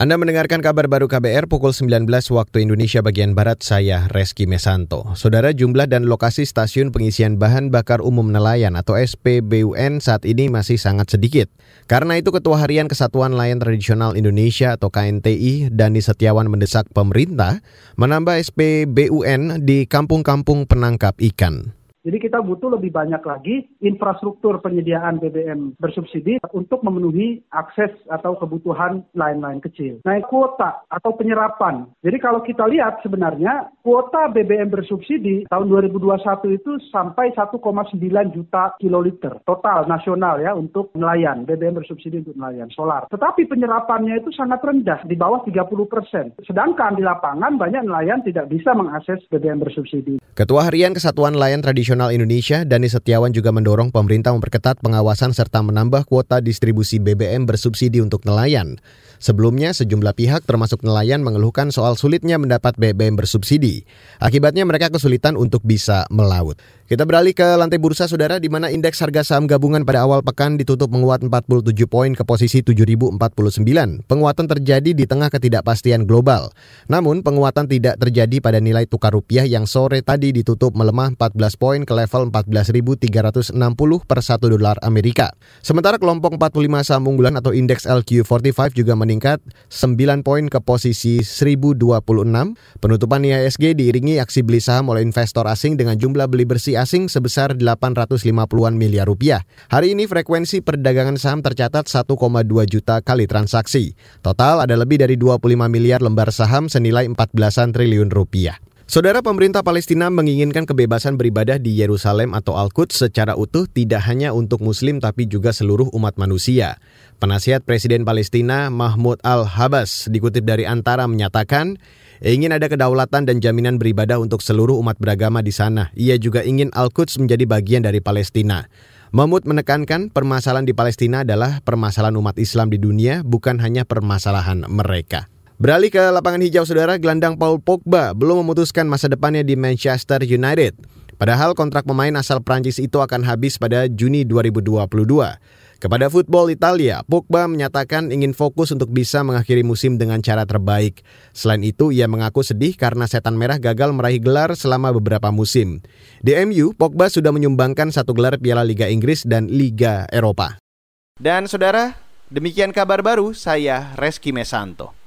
Anda mendengarkan kabar baru KBR pukul 19 waktu Indonesia bagian Barat, saya Reski Mesanto. Saudara jumlah dan lokasi stasiun pengisian bahan bakar umum nelayan atau SPBUN saat ini masih sangat sedikit. Karena itu Ketua Harian Kesatuan Nelayan Tradisional Indonesia atau KNTI, Dani Setiawan mendesak pemerintah menambah SPBUN di kampung-kampung penangkap ikan. Jadi kita butuh lebih banyak lagi infrastruktur penyediaan BBM bersubsidi untuk memenuhi akses atau kebutuhan lain-lain kecil. Nah, kuota atau penyerapan. Jadi kalau kita lihat sebenarnya kuota BBM bersubsidi tahun 2021 itu sampai 1,9 juta kiloliter total nasional ya untuk nelayan, BBM bersubsidi untuk nelayan solar. Tetapi penyerapannya itu sangat rendah, di bawah 30 persen. Sedangkan di lapangan banyak nelayan tidak bisa mengakses BBM bersubsidi. Ketua Harian Kesatuan Nelayan Tradisional Nasional Indonesia, Dani Setiawan juga mendorong pemerintah memperketat pengawasan serta menambah kuota distribusi BBM bersubsidi untuk nelayan. Sebelumnya, sejumlah pihak termasuk nelayan mengeluhkan soal sulitnya mendapat BBM bersubsidi. Akibatnya mereka kesulitan untuk bisa melaut. Kita beralih ke lantai bursa saudara di mana indeks harga saham gabungan pada awal pekan ditutup menguat 47 poin ke posisi 7049. Penguatan terjadi di tengah ketidakpastian global. Namun penguatan tidak terjadi pada nilai tukar rupiah yang sore tadi ditutup melemah 14 poin ke level 14.360 per 1 dolar Amerika. Sementara kelompok 45 saham unggulan atau indeks LQ45 juga meningkat 9 poin ke posisi 1026. Penutupan IHSG diiringi aksi beli saham oleh investor asing dengan jumlah beli bersih asing sebesar 850-an miliar rupiah. Hari ini frekuensi perdagangan saham tercatat 1,2 juta kali transaksi. Total ada lebih dari 25 miliar lembar saham senilai 14-an triliun rupiah. Saudara pemerintah Palestina menginginkan kebebasan beribadah di Yerusalem atau Al-Quds secara utuh tidak hanya untuk muslim tapi juga seluruh umat manusia. Penasihat Presiden Palestina Mahmud Al-Habas dikutip dari Antara menyatakan ingin ada kedaulatan dan jaminan beribadah untuk seluruh umat beragama di sana. Ia juga ingin Al-Quds menjadi bagian dari Palestina. Mahmud menekankan permasalahan di Palestina adalah permasalahan umat Islam di dunia, bukan hanya permasalahan mereka. Beralih ke lapangan hijau saudara, gelandang Paul Pogba belum memutuskan masa depannya di Manchester United. Padahal kontrak pemain asal Prancis itu akan habis pada Juni 2022. Kepada Football Italia, Pogba menyatakan ingin fokus untuk bisa mengakhiri musim dengan cara terbaik. Selain itu, ia mengaku sedih karena setan merah gagal meraih gelar selama beberapa musim. Di MU, Pogba sudah menyumbangkan satu gelar Piala Liga Inggris dan Liga Eropa. Dan saudara, demikian kabar baru saya Reski Mesanto.